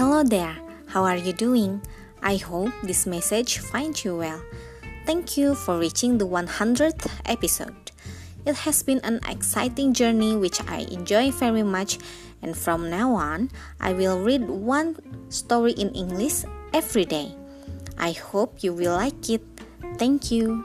Hello there, how are you doing? I hope this message finds you well. Thank you for reaching the 100th episode. It has been an exciting journey which I enjoy very much, and from now on, I will read one story in English every day. I hope you will like it. Thank you.